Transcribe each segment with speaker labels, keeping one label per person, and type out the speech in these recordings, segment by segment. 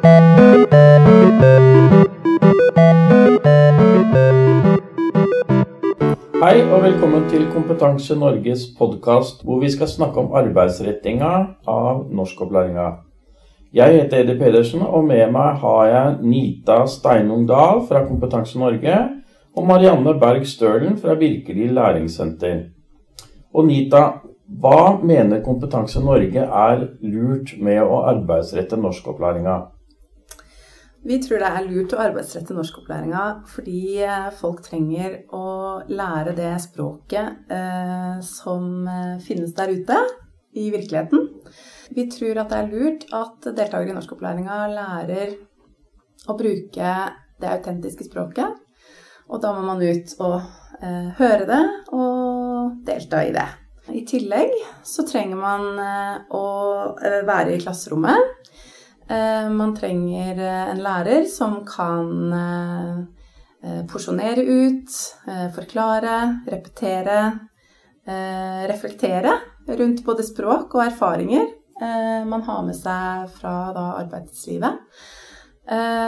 Speaker 1: Hei og velkommen til Kompetanse Norges podkast, hvor vi skal snakke om arbeidsrettinga av norskopplæringa. Jeg heter Edi Pedersen, og med meg har jeg Nita Steinung Dahl fra Kompetanse Norge og Marianne Berg Stølen fra Virkelig læringssenter. Og Nita, hva mener Kompetanse Norge er lurt med å arbeidsrette norskopplæringa?
Speaker 2: Vi tror det er lurt å arbeidsrette norskopplæringa fordi eh, folk trenger å lære det språket eh, som eh, finnes der ute i virkeligheten. Vi tror at det er lurt at deltakere i norskopplæringa lærer å bruke det autentiske språket. Og da må man ut og eh, høre det og delta i det. I tillegg så trenger man eh, å eh, være i klasserommet man trenger eh, en lærer som kan eh, porsjonere ut, forklare, repetere, reflektere rundt både språk og erfaringer man har med seg fra arbeidslivet.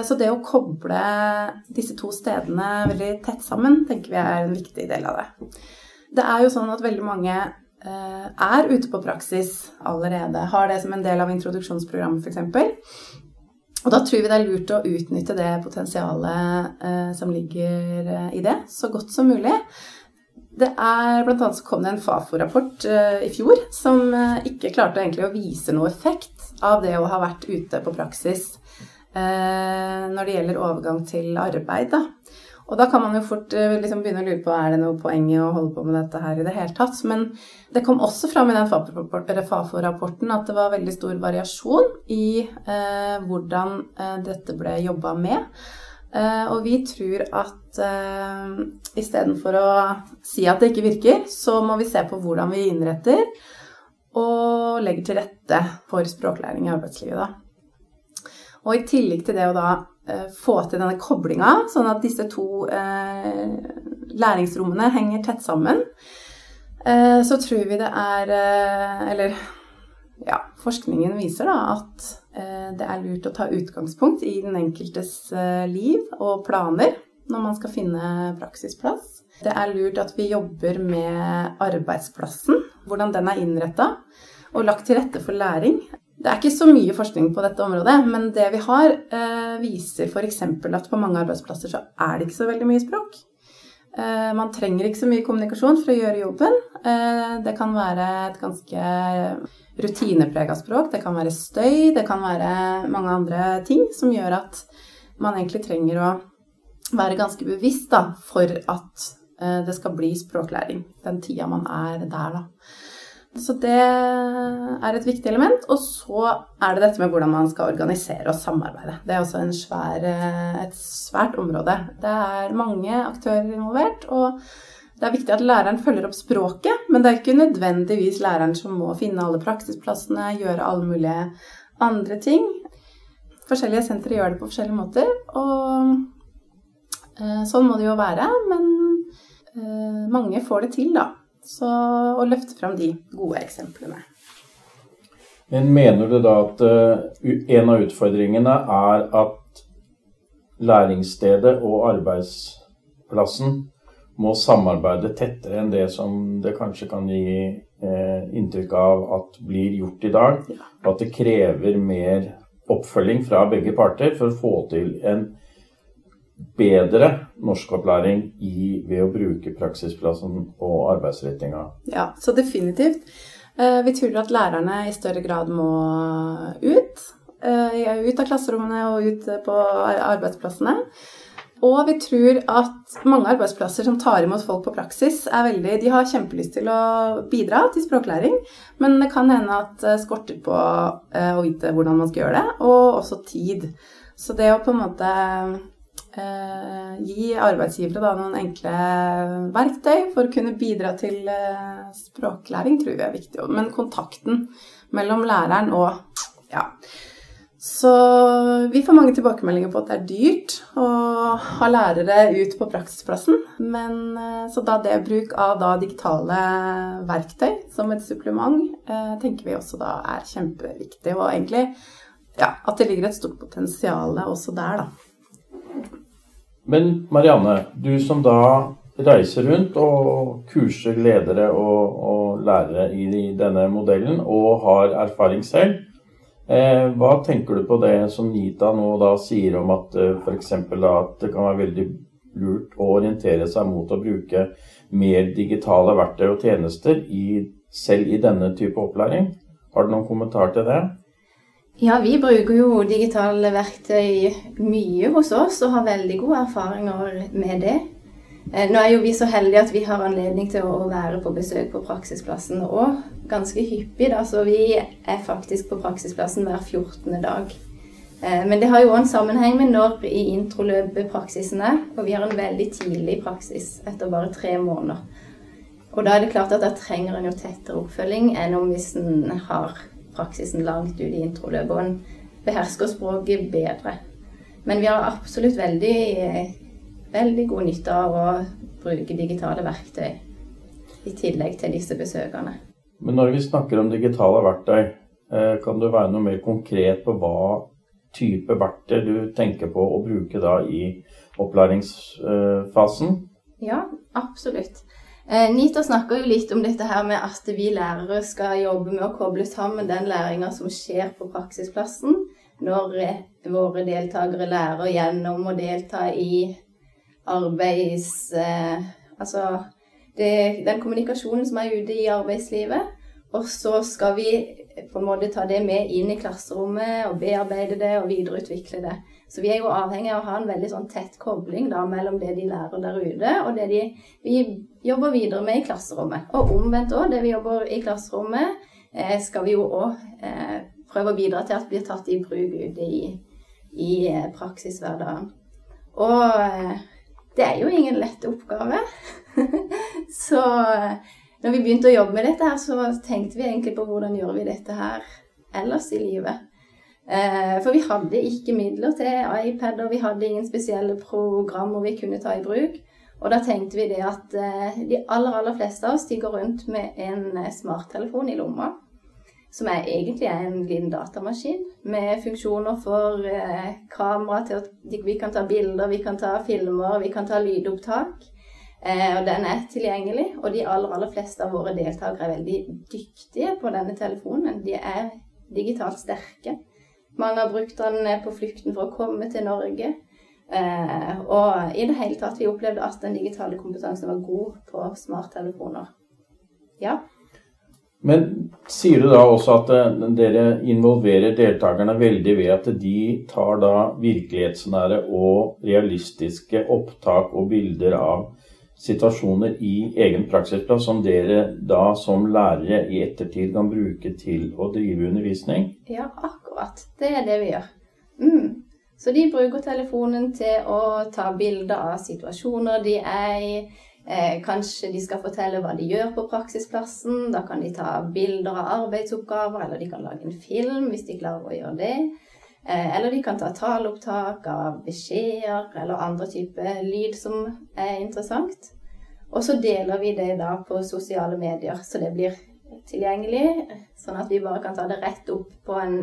Speaker 2: Så det å koble disse to stedene veldig tett sammen, tenker vi er en viktig del av det. Det er jo sånn at veldig mange Eh, er ute på praksis allerede, har det som en del av introduksjonsprogrammet f.eks. Og da tror vi det er lurt å utnytte det potensialet eh, som ligger eh, i det, så godt som mulig. Det er Blant annet så kom det en Fafo-rapport i fjor som ikke klarte egentlig å vise noe effekt av det å ha vært ute på praksis når det gjelder overgang til arbeid. Da. Og da kan man jo fort eh, liksom begynne å lure på er det noe poeng i å holde på med dette her i det hele tatt. Men det kom også fram i den Fafo-rapporten at det var veldig stor variasjon i eh, hvordan eh, dette ble jobba med. Eh, og vi tror at eh, istedenfor å si at det ikke virker, så må vi se på hvordan vi innretter og legger til rette for språklæring i arbeidslivet. Da. Og i tillegg til det å da få til denne koblinga, sånn at disse to eh, læringsrommene henger tett sammen, eh, så tror vi det er Eller ja, forskningen viser da at det er lurt å ta utgangspunkt i den enkeltes liv og planer når man skal finne praksisplass. Det er lurt at vi jobber med arbeidsplassen, hvordan den er innretta, og lagt til rette for læring. Det er ikke så mye forskning på dette området, men det vi har, eh, viser f.eks. at på mange arbeidsplasser så er det ikke så veldig mye språk. Eh, man trenger ikke så mye kommunikasjon for å gjøre jobben. Eh, det kan være et ganske rutineprega språk, det kan være støy, det kan være mange andre ting som gjør at man egentlig trenger å være ganske bevisst da, for at eh, det skal bli språklæring den tida man er der, da. Så det er et viktig element. Og så er det dette med hvordan man skal organisere og samarbeide. Det er også svær, et svært område. Det er mange aktører involvert. og det er viktig at læreren følger opp språket, men det er ikke nødvendigvis læreren som må finne alle praksisplassene, gjøre alle mulige andre ting. Forskjellige sentre gjør det på forskjellige måter, og eh, sånn må det jo være. Men eh, mange får det til, da. Så å løfte fram de gode eksemplene.
Speaker 1: Men mener du da at uh, en av utfordringene er at læringsstedet og arbeidsplassen må samarbeide tettere enn det som det kanskje kan gi eh, inntrykk av at blir gjort i dag? Ja. At det krever mer oppfølging fra begge parter for å få til en bedre norskopplæring i, ved å bruke praksisplassen og arbeidsrettinga.
Speaker 2: Ja, så definitivt. Eh, vi tror at lærerne i større grad må ut. Eh, ut av klasserommene og ut på arbeidsplassene. Og vi tror at mange arbeidsplasser som tar imot folk på praksis, er veldig, de har kjempelyst til å bidra til språklæring, men det kan hende at det skorter på eh, å vite hvordan man skal gjøre det, og også tid. Så det å på en måte eh, gi arbeidsgivere da, noen enkle verktøy for å kunne bidra til eh, språklæring, tror vi er viktig. Men kontakten mellom læreren og ja. Så vi får mange tilbakemeldinger på at det er dyrt å ha lærere ut på praksisplassen. Men, eh, så da det bruk av da digitale verktøy som et supplement, eh, tenker vi også da er kjempeviktig. Og egentlig ja, at det ligger et stort potensial også der, da.
Speaker 1: Men Marianne, du som da reiser rundt og kurser ledere og, og lærere i denne modellen, og har erfaring selv. Eh, hva tenker du på det som Nita nå da sier om at eh, f.eks. at det kan være veldig lurt å orientere seg mot å bruke mer digitale verktøy og tjenester i, selv i denne type opplæring? Har du noen kommentar til det?
Speaker 3: Ja, vi bruker jo digitale verktøy mye hos oss og har veldig gode erfaringer med det. Eh, nå er jo vi så heldige at vi har anledning til å være på besøk på praksisplassen òg, ganske hyppig. da, Så vi er faktisk på praksisplassen hver 14. dag. Eh, men det har jo òg en sammenheng med når i introløpet praksisen er. Og vi har en veldig tidlig praksis etter bare tre måneder. Og da er det klart at da trenger en jo tettere oppfølging enn om hvis en har praksisen langt ut i introløpet og en behersker språket bedre. Men vi har absolutt veldig veldig god nytte av å bruke digitale verktøy i tillegg til disse besøkene.
Speaker 1: Men når vi snakker om digitale verktøy, eh, kan du være noe mer konkret på hva type verktøy du tenker på å bruke da i opplæringsfasen?
Speaker 3: Ja, absolutt. Eh, Nita snakker jo litt om dette her med at vi lærere skal jobbe med å koble sammen den læringa som skjer på praksisplassen, når eh, våre deltakere lærer gjennom å delta i arbeids... Eh, altså det, den kommunikasjonen som er ute i arbeidslivet. Og så skal vi på en måte ta det med inn i klasserommet og bearbeide det og videreutvikle det. Så vi er jo avhengig av å ha en veldig sånn tett kobling da, mellom det de lærer der ute, og det de, vi jobber videre med i klasserommet. Og omvendt òg. Det vi jobber i klasserommet, eh, skal vi jo òg eh, prøve å bidra til at blir tatt i bruk ute i, i hver praksishverdagen. Og eh, det er jo ingen lett oppgave. så når vi begynte å jobbe med dette her, så tenkte vi egentlig på hvordan gjør vi dette her ellers i livet. Eh, for vi hadde ikke midler til iPad, og vi hadde ingen spesielle programmer vi kunne ta i bruk. Og da tenkte vi det at eh, de aller, aller fleste av oss de går rundt med en eh, smarttelefon i lomma som er egentlig er en liten datamaskin med funksjoner for kamera til at vi kan ta bilder, vi kan ta filmer, vi kan ta lydopptak. Eh, og den er tilgjengelig. Og de aller, aller fleste av våre deltakere er veldig dyktige på denne telefonen. De er digitalt sterke. Mange har brukt den på flukten for å komme til Norge. Eh, og i det hele tatt, vi opplevde at den digitale kompetansen var god på smarttelefoner. Ja.
Speaker 1: Men sier du da også at eh, dere involverer deltakerne veldig ved at de tar da virkelighetsnære og realistiske opptak og bilder av situasjoner i egen praksisplass som dere da som lærere i ettertid kan bruke til å drive undervisning?
Speaker 3: Ja, akkurat. Det er det vi gjør. Mm. Så de bruker telefonen til å ta bilder av situasjoner de er i Eh, kanskje de skal fortelle hva de gjør på praksisplassen. Da kan de ta bilder av arbeidsoppgaver, eller de kan lage en film hvis de klarer å gjøre det. Eh, eller de kan ta taleopptak av beskjeder eller andre typer lyd som er interessant. Og så deler vi det da på sosiale medier, så det blir tilgjengelig. Sånn at vi bare kan ta det rett opp på en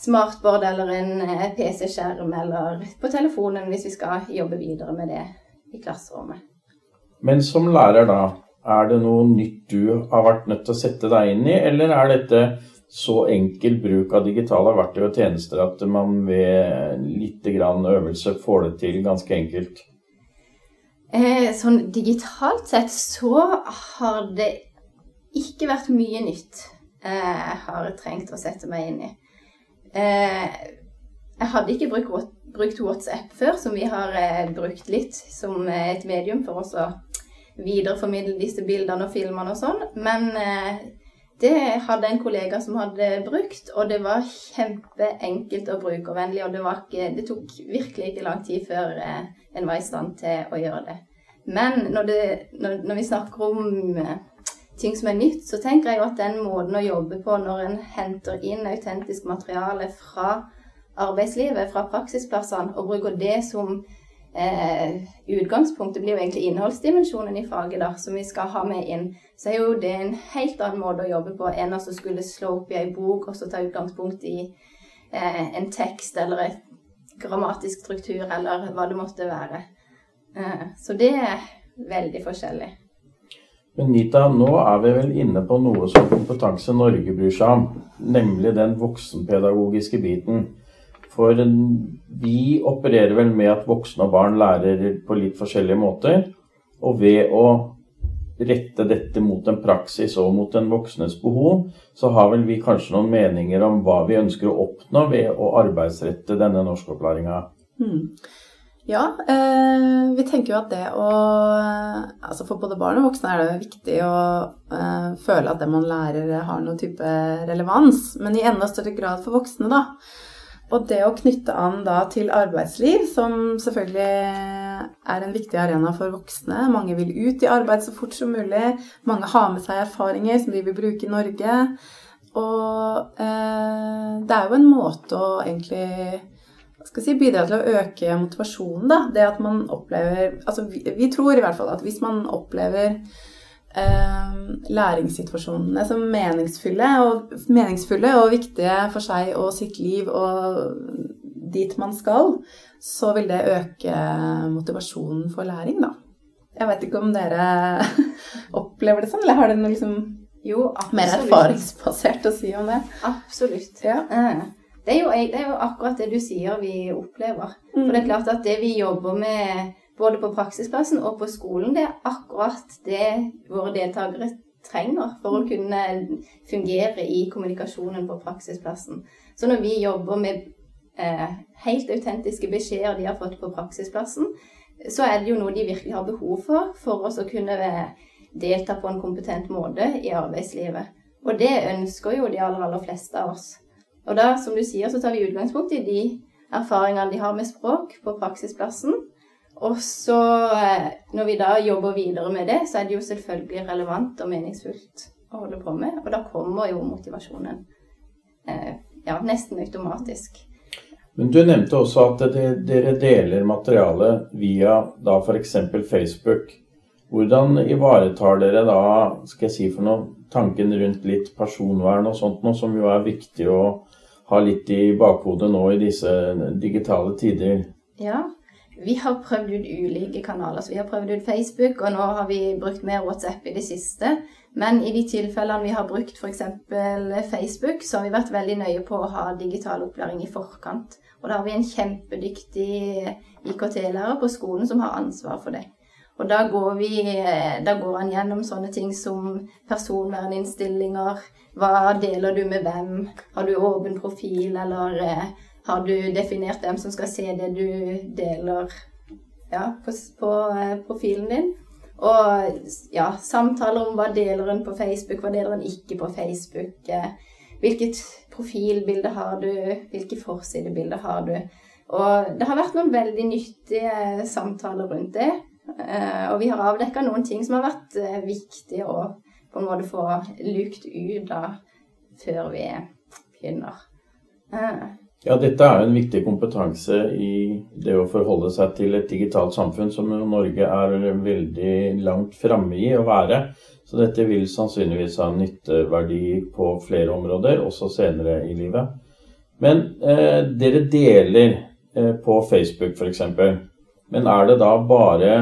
Speaker 3: smartboard eller en eh, PC-skjerm eller på telefonen hvis vi skal jobbe videre med det i klasserommet.
Speaker 1: Men som lærer, da, er det noe nytt du har vært nødt til å sette deg inn i, eller er dette så enkel bruk av digitale verktøy og tjenester at man ved litt øvelse får det til ganske enkelt?
Speaker 3: Eh, sånn digitalt sett så har det ikke vært mye nytt eh, jeg har trengt å sette meg inn i. Eh, jeg hadde ikke brukt, brukt WhatsApp før, som vi har eh, brukt litt som et medium for oss å videreformidle disse bildene og filmene og sånn. Men eh, det hadde en kollega som hadde brukt, og det var kjempeenkelt og brukervennlig. Og det, ikke, det tok virkelig ikke lang tid før eh, en var i stand til å gjøre det. Men når, det, når, når vi snakker om eh, ting som er nytt, så tenker jeg at den måten å jobbe på når en henter inn autentisk materiale fra arbeidslivet, fra praksisplassene, og bruker det som eh, utgangspunktet blir jo egentlig innholdsdimensjonen i faget, da, som vi skal ha med inn. Så er jo det en helt annen måte å jobbe på enn å skulle slå opp i ei bok og så ta utgangspunkt i eh, en tekst eller et grammatisk struktur eller hva det måtte være. Eh, så det er veldig forskjellig.
Speaker 1: Men Nita, nå er vi vel inne på noe som Kompetanse Norge bryr seg om, nemlig den voksenpedagogiske biten. For vi opererer vel med at voksne og barn lærer på litt forskjellige måter. Og ved å rette dette mot en praksis og mot den voksnes behov, så har vel vi kanskje noen meninger om hva vi ønsker å oppnå ved å arbeidsrette denne norskopplæringa.
Speaker 2: Mm. Ja, eh, vi tenker jo at det å Altså for både barn og voksne er det viktig å eh, føle at det man lærer har noen type relevans, men i enda større grad for voksne, da. Og det å knytte an da til arbeidsliv, som selvfølgelig er en viktig arena for voksne. Mange vil ut i arbeid så fort som mulig. Mange har med seg erfaringer som de vil bruke i Norge. Og eh, det er jo en måte å egentlig si, bidra til å øke motivasjonen, da. Det at man opplever Altså vi, vi tror i hvert fall at hvis man opplever læringssituasjonene som meningsfulle og, meningsfulle og viktige for seg og sitt liv og dit man skal, så vil det øke motivasjonen for læring, da. Jeg vet ikke om dere opplever det sånn, eller har dere noe liksom
Speaker 3: jo,
Speaker 2: mer erfaringsbasert å si om det?
Speaker 3: Absolutt.
Speaker 2: Ja.
Speaker 3: Eh, Det, er jo, det er jo akkurat det du sier vi opplever. For det er klart at det vi jobber med både på praksisplassen og på skolen, det er akkurat det våre deltakere trenger for å kunne fungere i kommunikasjonen på praksisplassen. Så når vi jobber med eh, helt autentiske beskjeder de har fått på praksisplassen, så er det jo noe de virkelig har behov for for oss å kunne delta på en kompetent måte i arbeidslivet. Og det ønsker jo de aller, aller fleste av oss. Og da, som du sier, så tar vi utgangspunkt i de erfaringene de har med språk på praksisplassen. Og så, eh, når vi da jobber videre med det, så er det jo selvfølgelig relevant og meningsfullt å holde på med. Og da kommer jo motivasjonen eh, ja, nesten automatisk.
Speaker 1: Men du nevnte også at det, dere deler materiale via da f.eks. Facebook. Hvordan ivaretar dere da skal jeg si for noe, tanken rundt litt personvern og sånt noe, som jo er viktig å ha litt i bakhodet nå i disse digitale tider?
Speaker 3: Ja, vi har prøvd ut ulike kanaler. Så vi har prøvd ut Facebook, og nå har vi brukt mer WhatsApp i det siste. Men i de tilfellene vi har brukt f.eks. Facebook, så har vi vært veldig nøye på å ha digital opplæring i forkant. Og da har vi en kjempedyktig IKT-lærer på skolen som har ansvar for det. Og da går, vi, da går han gjennom sånne ting som personverninnstillinger. Hva deler du med hvem? Har du åpen profil, eller eh, har du definert hvem som skal se det du deler ja, på, på eh, profilen din? Og ja, samtaler om hva deler en på Facebook, hva deler en ikke på Facebook. eh, Hvilket profilbilde har du, hvilke forsidebilder har du? Og det har vært noen veldig nyttige samtaler rundt det. Eh, Og vi har avdekka noen ting som har vært viktige å på en måte få lukt ut av før vi begynner.
Speaker 1: Ja, dette er en viktig kompetanse i det å forholde seg til et digitalt samfunn som Norge er veldig langt framme i å være. Så dette vil sannsynligvis ha nytteverdi på flere områder, også senere i livet. Men eh, dere deler eh, på Facebook f.eks. Men er det da bare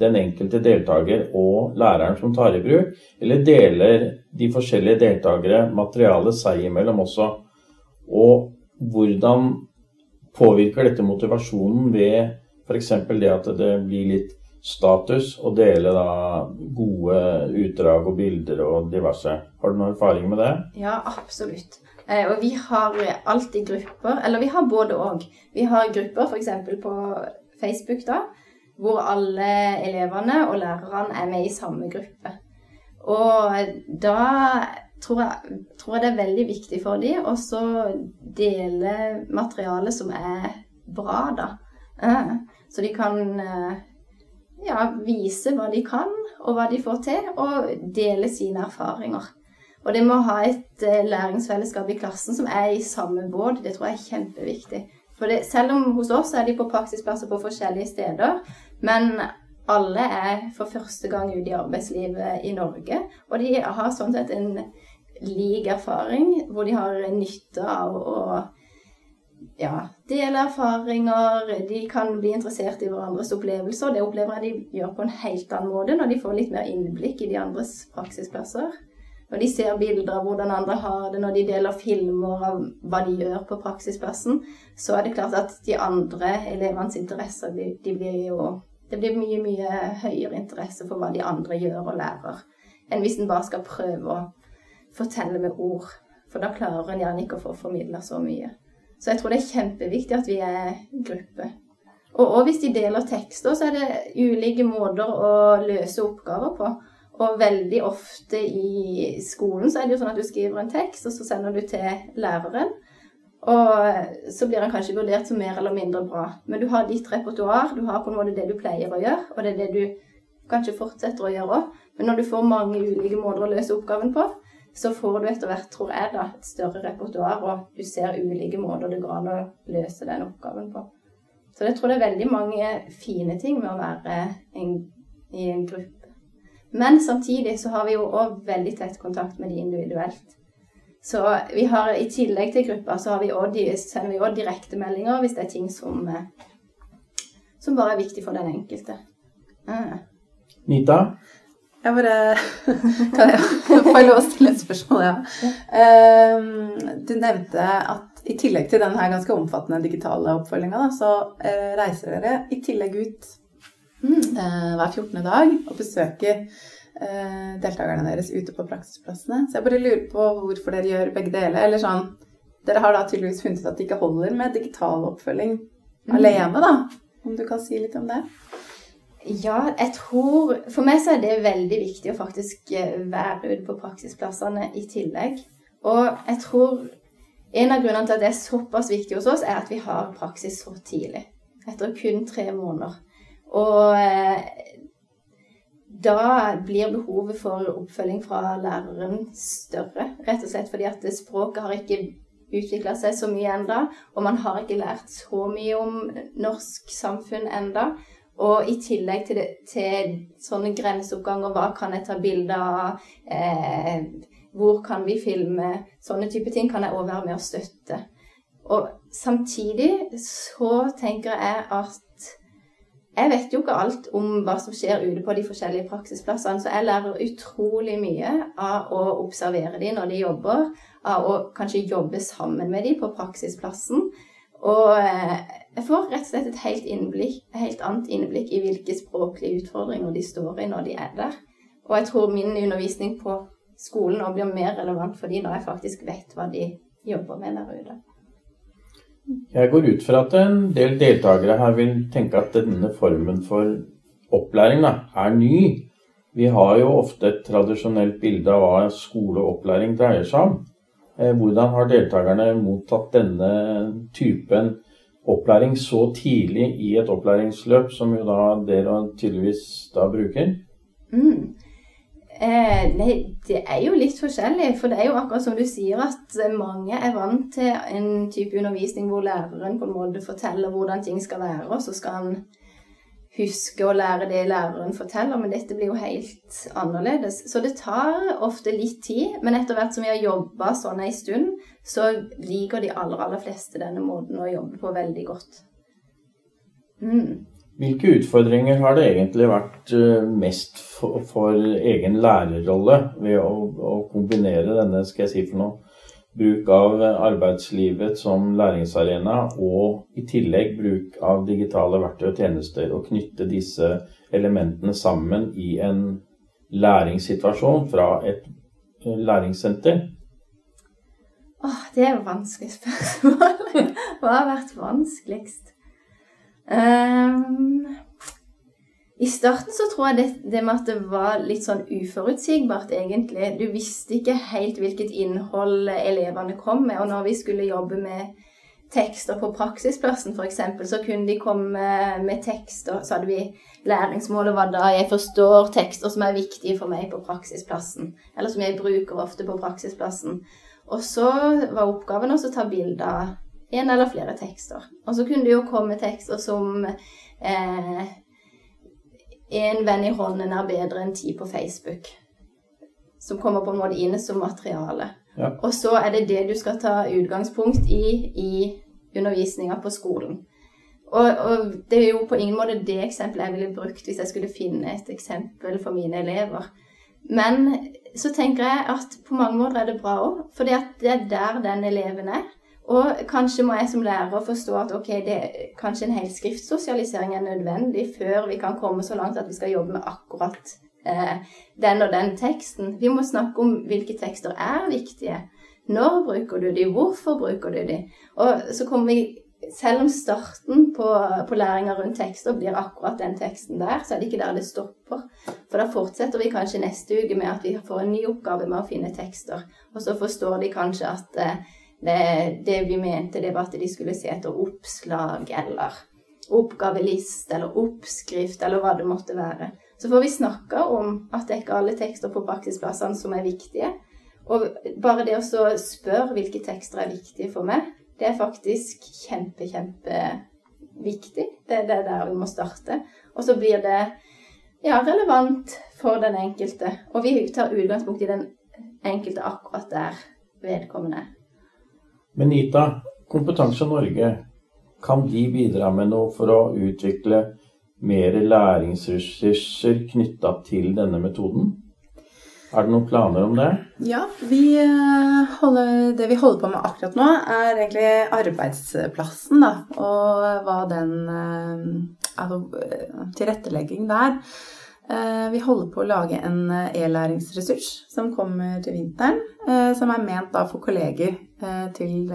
Speaker 1: den enkelte deltaker og læreren som tar i bruk, eller deler de forskjellige deltakere materialet seg imellom også? Og hvordan påvirker dette motivasjonen ved f.eks. det at det blir litt status å dele da gode utdrag og bilder og diverse? Har du noen erfaring med det?
Speaker 3: Ja, absolutt. Eh, og vi har alltid grupper, eller vi har både og. Vi har grupper f.eks. på Facebook, da, hvor alle elevene og lærerne er med i samme gruppe. Og da tror jeg, tror jeg det er veldig viktig for dem å dele materiale som er bra, da. Eh, Så de kan eh, ja, vise hva de kan, og hva de får til, og dele sine erfaringer. Og det med å ha et eh, læringsfellesskap i klassen som er i samme båt, det tror jeg er kjempeviktig. For det, selv om hos oss er de på praksisplasser på forskjellige steder, men alle er for første gang ute i arbeidslivet i Norge. Og de har sånn sett en lik erfaring, hvor de har nytte av å ja, dele erfaringer. De kan bli interessert i hverandres opplevelser. Det opplever jeg de gjør på en helt annen måte når de får litt mer innblikk i de andres praksisplasser. Når de ser bilder av hvordan andre har det, når de deler filmer av hva de gjør på praksisplassen, så er det klart at de andre elevenes interesser de, blir jo Det blir mye, mye høyere interesse for hva de andre gjør og lærer, enn hvis en bare skal prøve å fortelle med ord. For da klarer en gjerne ikke å få formidla så mye. Så jeg tror det er kjempeviktig at vi er gruppe. Og, og hvis de deler tekster, så er det ulike måter å løse oppgaver på. Og veldig ofte i skolen så er det jo sånn at du skriver en tekst, og så sender du til læreren. Og så blir den kanskje vurdert som mer eller mindre bra. Men du har ditt repertoar, du har på en måte det du pleier å gjøre, og det er det du kanskje fortsetter å gjøre òg. Men når du får mange ulike måter å løse oppgaven på, så får du etter hvert, tror jeg, da, et større repertoar, og du ser ulike måter det går an å løse den oppgaven på. Så jeg tror det er veldig mange fine ting med å være en, i en gruppe. Men samtidig så har vi jo òg veldig tett kontakt med de individuelt. Så vi har i tillegg til gruppa, så vi også, sender vi òg direktemeldinger hvis det er ting som, eh, som bare er viktig for den enkelte.
Speaker 1: Ah. Nita?
Speaker 2: Jeg bare Kan jeg få lov å stille et spørsmål, ja. Ehm, du nevnte at i tillegg til denne ganske omfattende digitale oppfølginga, så eh, reiser dere i tillegg ut mm. hver 14. dag og besøker deltakerne deres ute på praksisplassene. Så jeg bare lurer på hvorfor dere gjør begge deler. Eller sånn Dere har da tydeligvis funnet ut at det ikke holder med digital oppfølging mm. alene, da. Om du kan si litt om det?
Speaker 3: Ja, jeg tror For meg så er det veldig viktig å faktisk eh, være ute på praksisplassene i tillegg. Og jeg tror en av grunnene til at det er såpass viktig hos oss, er at vi har praksis så tidlig. Etter kun tre måneder. Og eh, da blir behovet for oppfølging fra læreren større. Rett og slett fordi at språket har ikke utvikla seg så mye enda, og man har ikke lært så mye om norsk samfunn enda. Og i tillegg til, det, til sånne grenseoppganger, hva kan jeg ta bilde av, eh, hvor kan vi filme, sånne type ting kan jeg òg være med å støtte. Og samtidig så tenker jeg at jeg vet jo ikke alt om hva som skjer ute på de forskjellige praksisplassene, så jeg lærer utrolig mye av å observere de når de jobber, av å kanskje jobbe sammen med de på praksisplassen. Og eh, jeg får rett og slett et helt, innblikk, helt annet innblikk i hvilke språklige utfordringer de står i når de er der. Og jeg tror min undervisning på skolen nå blir mer relevant for dem når jeg faktisk vet hva de jobber med der ute.
Speaker 1: Jeg går ut fra at en del deltakere her vil tenke at denne formen for opplæring da, er ny. Vi har jo ofte et tradisjonelt bilde av hva skole og opplæring dreier seg om. Eh, hvordan har deltakerne mottatt denne typen opplæring så tidlig i et opplæringsløp, som jo da dere tydeligvis da bruker?
Speaker 3: Mm. Eh, nei, det er jo litt forskjellig. For det er jo akkurat som du sier, at mange er vant til en type undervisning hvor læreren på en måte forteller hvordan ting skal være, og så skal han huske å lære det læreren forteller, men dette blir jo helt annerledes. Så det tar ofte litt tid, men etter hvert som vi har jobba sånn ei stund, så liker de aller, aller fleste denne måten å jobbe på veldig godt.
Speaker 1: Mm. Hvilke utfordringer har det egentlig vært eh, mest for, for egen lærerrolle ved å, å kombinere denne, skal jeg si for noe, bruk av arbeidslivet som læringsarena, og i tillegg bruk av digitale verktøy og tjenester, og knytte disse elementene sammen i en læringssituasjon fra et eh, læringssenter?
Speaker 3: Åh, det er jo vanskelig spørsmål. Hva har vært vanskeligst? Um, i starten så tror jeg det, det, med at det var litt sånn uforutsigbart, egentlig. Du visste ikke helt hvilket innhold elevene kom med. Og når vi skulle jobbe med tekster på praksisplassen, f.eks., så kunne de komme med tekster. Så hadde vi læringsmålet var da jeg forstår tekster som er viktige for meg på praksisplassen. Eller som jeg bruker ofte på praksisplassen. Og så var oppgaven også å ta bilde av en eller flere tekster. Og så kunne det jo komme tekster som eh, en venn i hånden er bedre enn ti på Facebook. Som kommer på en måte inn som materiale. Ja. Og så er det det du skal ta utgangspunkt i i undervisninga på skolen. Og, og, det er jo på ingen måte det eksempelet jeg ville brukt hvis jeg skulle finne et eksempel for mine elever. Men så tenker jeg at på mange måter er det bra òg, for det er der den eleven er. Og kanskje må jeg som lærer forstå at ok, det, kanskje en hel skriftsosialisering er nødvendig før vi kan komme så langt at vi skal jobbe med akkurat eh, den og den teksten. Vi må snakke om hvilke tekster er viktige. Når bruker du de? Hvorfor bruker du de? Og så kommer vi selv om starten på, på læringa rundt tekster blir akkurat den teksten der, så er det ikke der det stopper. For da fortsetter vi kanskje neste uke med at vi får en ny oppgave med å finne tekster. Og så forstår de kanskje at eh, det, det, vi mente, det var at de skulle se etter oppslag eller oppgavelist eller oppskrift eller hva det måtte være. Så får vi snakke om at det er ikke alle tekster på praksisplassene som er viktige. Og bare det å spørre hvilke tekster er viktige for meg, det er faktisk kjempe, kjempeviktig. Det, det er der vi må starte. Og så blir det ja, relevant for den enkelte. Og vi tar utgangspunkt i den enkelte akkurat der vedkommende.
Speaker 1: Men Nita, Kompetanse Norge, kan de bidra med noe for å utvikle mer læringsressurser knytta til denne metoden? Er det noen planer om det?
Speaker 2: Ja, vi eh, holder, det vi holder på med akkurat nå, er egentlig arbeidsplassen, da. Og hva den Altså tilrettelegging der. Vi holder på å lage en e-læringsressurs som kommer til vinteren. Som er ment da for kolleger til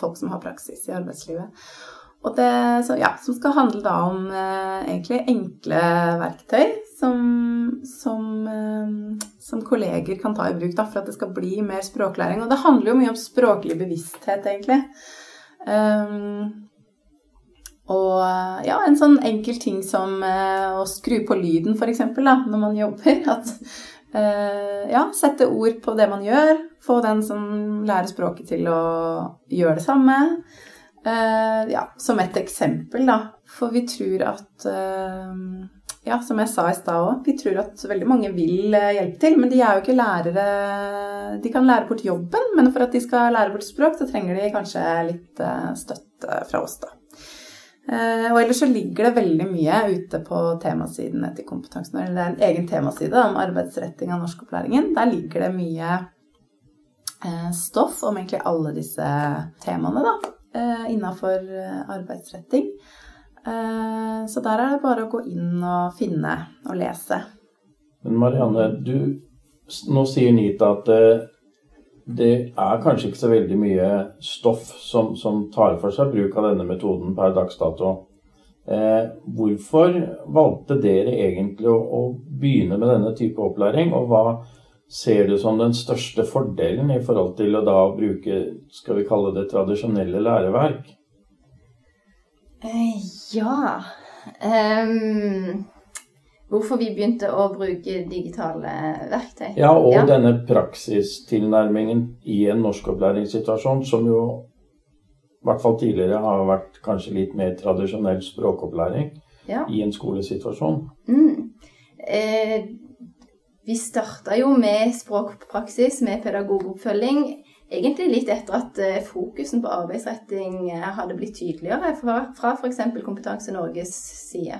Speaker 2: folk som har praksis i arbeidslivet. Og det, så, ja, som skal handle da om egentlig enkle verktøy som, som, eh, som, kolleger kan ta i bruk da, for at det skal bli mer språklæring. Og det handler jo mye om språklig bevissthet, egentlig. Um, og ja, en sånn enkel ting som å skru på lyden, f.eks., når man jobber. At ja, sette ord på det man gjør. Få den som lærer språket til å gjøre det samme. Uh, ja, som et eksempel, da. For vi tror at ja, som jeg sa i stad òg, vi tror at veldig mange vil eh, hjelpe til. Men de er jo ikke lærere De kan lære bort jobben, men for at de skal lære bort språk, så trenger de kanskje litt eh, støtte fra oss, da. Eh, og ellers så ligger det veldig mye ute på temasidene til Kompetansen. Eller det er en egen temaside om arbeidsretting av norskopplæringen. Der ligger det mye stoff om egentlig alle disse temaene, da. Innafor arbeidsretting. Eh, så der er det bare å gå inn og finne og lese.
Speaker 1: Men Marianne, du, nå sier Nita at det, er kanskje ikke så veldig mye stoff som, som tar for seg bruk av denne metoden per dags dato. Eh, hvorfor valgte dere egentlig å, å, begynne med denne type opplæring, og hva ser du som den største fordelen i forhold til å da bruke, skal vi kalle det tradisjonelle læreverk?
Speaker 3: Eh, ja um, Hvorfor vi begynte å bruke digitale verktøy.
Speaker 1: Ja, og ja. denne praksistilnærmingen i en norskopplæringssituasjon, som jo i hvert fall tidligere har vært kanskje litt mer tradisjonell språkopplæring ja. i en skolesituasjon.
Speaker 3: Mm. Eh, vi starta jo med språkpraksis, med pedagogoppfølging egentlig litt etter at eh, fokusen på arbeidsretting eh, hadde blitt tydeligere fra, fra f.eks. Kompetanse Norges side.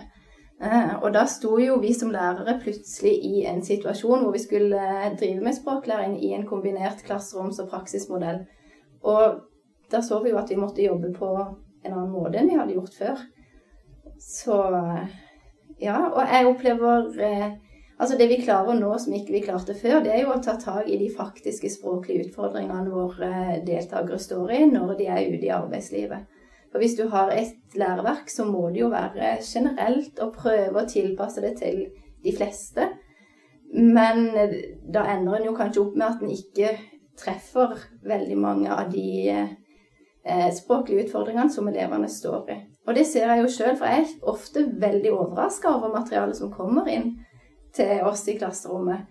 Speaker 3: Eh, og da sto jo vi som lærere plutselig i en situasjon hvor vi skulle drive med språklæring i en kombinert klasseroms- og praksismodell. Og da så vi jo at vi måtte jobbe på en annen måte enn vi hadde gjort før. Så ja, og jeg opplever Altså Det vi klarer nå som ikke vi klarte før, det er jo å ta tak i de faktiske språklige utfordringene våre deltakere står i når de er ute i arbeidslivet. For hvis du har et læreverk, så må det jo være generelt å prøve å tilpasse det til de fleste. Men da ender en jo kanskje opp med at en ikke treffer veldig mange av de eh, språklige utfordringene som elevene står i. Og det ser jeg jo sjøl, for jeg er ofte veldig overraska over materialet som kommer inn til oss i klasserommet.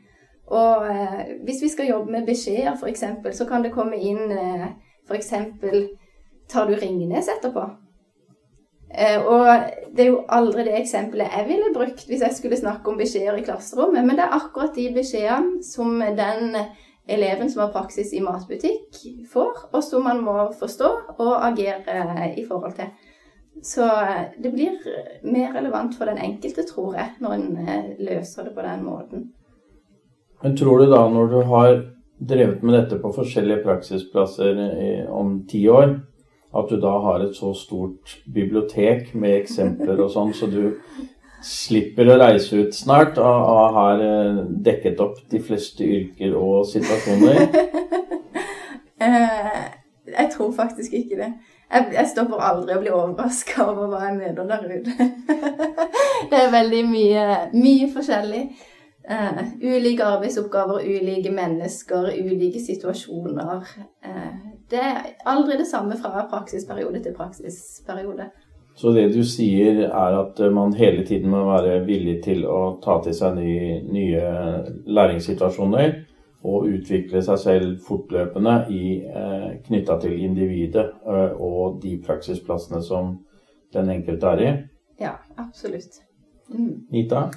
Speaker 3: Og eh, hvis vi skal jobbe med beskjeder, f.eks., så kan det komme inn eh, f.eks.: Tar du Ringnes etterpå? Eh, og det er jo aldri det eksempelet jeg ville brukt hvis jeg skulle snakke om beskjeder i klasserommet, men det er akkurat de beskjedene som den eleven som har praksis i matbutikk, får, og som man må forstå og agere i forhold til. Så det blir mer relevant for den enkelte, tror jeg, når en løser det på den måten.
Speaker 1: Men tror du da, når du har drevet med dette på forskjellige praksisplasser om ti år, at du da har et så stort bibliotek med eksempler og sånn, så du slipper å reise ut snart og, har eh, dekket opp de fleste yrker og situasjoner?
Speaker 3: Eh, jeg tror faktisk ikke det. Jeg, jeg stopper aldri å bli overraska over hva jeg møter der ute. det er veldig mye, mye forskjellig. Uh, ulike arbeidsoppgaver, ulike mennesker, ulike situasjoner. Uh, det er aldri det samme fra praksisperiode til praksisperiode.
Speaker 1: Så det du sier er at man hele tiden må være villig til å ta til seg nye, nye læringssituasjoner og utvikle seg selv fortløpende i, eh, knytta til individet eh, og de praksisplassene som den enkelte er i?
Speaker 3: Ja, absolutt.
Speaker 1: Mm. Nita?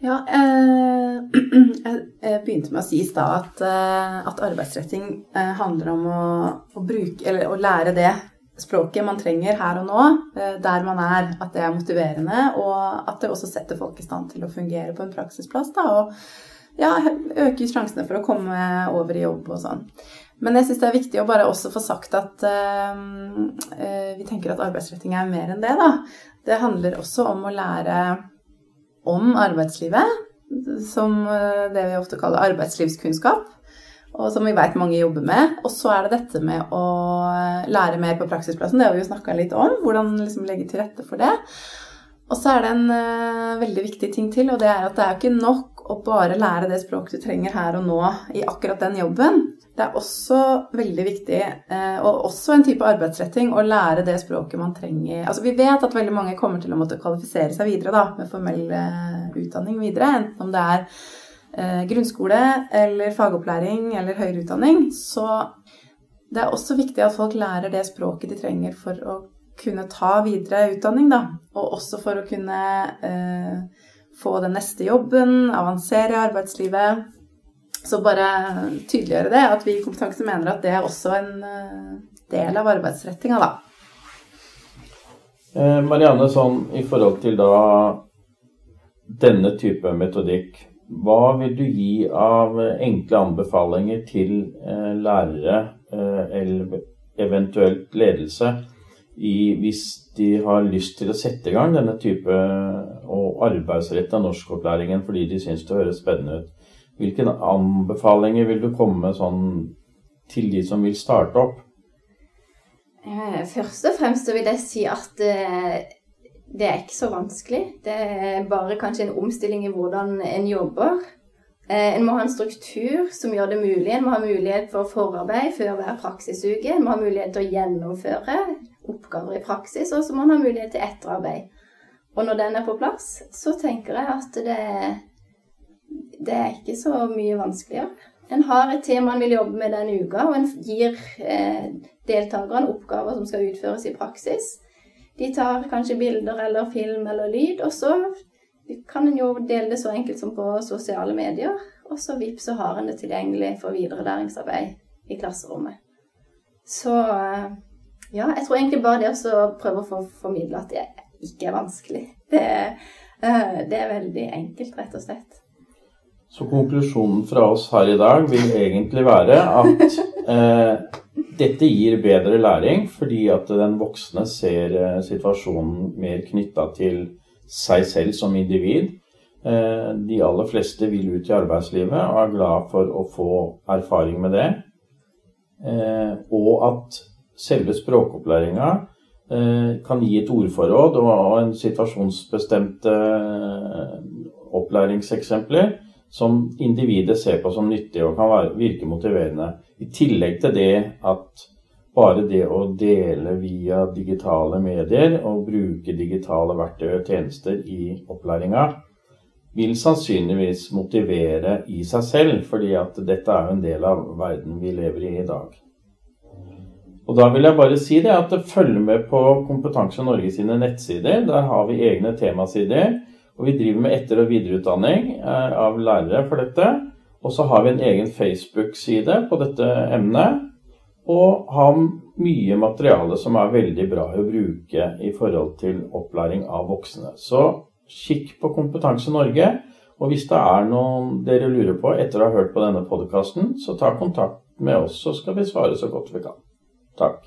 Speaker 2: Ja, eh, jeg begynte med å si i stad at, eh, at, arbeidsretting eh, handler om å, å, bruke, eller, å, lære det språket man trenger her og nå, der man er. At det er motiverende, og at det også setter folk i stand til å fungere på en praksisplass. Da, og ja, øker sjansene for å komme over i jobb og sånn. Men jeg syns det er viktig å bare også få sagt at uh, vi tenker at arbeidsretting er mer enn det, da. Det handler også om å lære om arbeidslivet, som eh, det vi ofte kaller arbeidslivskunnskap, og som vi vet mange jobber med. Og så er det dette med å lære mer på praksisplassen, det har vi jo snakka litt om. Hvordan liksom legge til rette for det. Og så er det en uh, veldig viktig ting til, og det er at det er ikke nok å bare lære det språket du trenger her og nå i akkurat den jobben. Det er også veldig viktig, eh, og også en type arbeidsretting, å lære det språket man trenger. Altså Vi vet at veldig mange kommer til å måtte kvalifisere seg videre da, med formell eh, utdanning videre. Enten om det er eh, grunnskole eller fagopplæring eller høyere utdanning. Så det er også viktig at folk lærer det språket de trenger for å kunne ta videre utdanning, da. Og også for å kunne eh, få den neste jobben, avansere i arbeidslivet. Så bare tydeliggjøre det, at vi i Kompetanse mener at det er også en eh, del av arbeidsrettinga, da.
Speaker 1: Eh, Marianne, sånn i forhold til da denne type metodikk, hva vil du gi av enkle anbefalinger til eh, lærere eller eventuelt ledelse i, hvis de har lyst til å sette i gang denne type og arbeidsretta norskopplæringen fordi de syns det høres spennende ut? Hvilke anbefalinger vil du komme med sånn til de som vil starte opp?
Speaker 3: Eh, først og fremst vil jeg si at eh, det er ikke så vanskelig. Det er bare kanskje en omstilling i hvordan en jobber. Eh, en må ha en struktur som gjør det mulig. En må ha mulighet for forarbeid før hver praksisuke. En må ha mulighet til å gjennomføre oppgaver i praksis, og så må en ha mulighet til etterarbeid. Og når den er på plass, så tenker jeg at det det er ikke så mye vanskeligere. En har et tema en vil jobbe med den uka, og en gir eh, deltakerne oppgaver som skal utføres i praksis. De tar kanskje bilder eller film eller lyd, og så kan en jo dele det så enkelt som på sosiale medier. Og så vips, så har en det tilgjengelig for videre læringsarbeid i klasserommet. Så eh, ja, jeg tror egentlig bare det å prøve å formidle at det ikke er vanskelig. Det, eh, det er veldig enkelt, rett og slett.
Speaker 1: Så konklusjonen fra oss her i dag vil egentlig være at eh, dette gir bedre læring fordi at den voksne ser eh, situasjonen mer knytta til seg selv som individ. Eh, de aller fleste vil ut i arbeidslivet og er glad for å få erfaring med det. Eh, og at selve språkopplæringa eh, kan gi et ordforråd og en situasjonsbestemte opplæringseksempler som individet ser på som nyttig og kan virke motiverende. I tillegg til det at bare det å dele via digitale medier og bruke digitale verktøy og tjenester i opplæringa, vil sannsynligvis motivere i seg selv, fordi at dette er jo en del av verden vi lever i i dag. Og Da vil jeg bare si det at følg med på Kompetanse Norge sine nettsider. Der har vi egne temasider og vi driver med etter- og videreutdanning eh, av lærere for dette. Og så har vi en egen Facebook-side på dette emnet. Og har mye materiale som er veldig bra å bruke i forhold til opplæring av voksne. Så kikk på Kompetanse Norge. Og hvis det er noe dere lurer på etter å ha hørt på denne podkasten, så ta kontakt med oss, så skal vi svare så godt vi kan. Takk.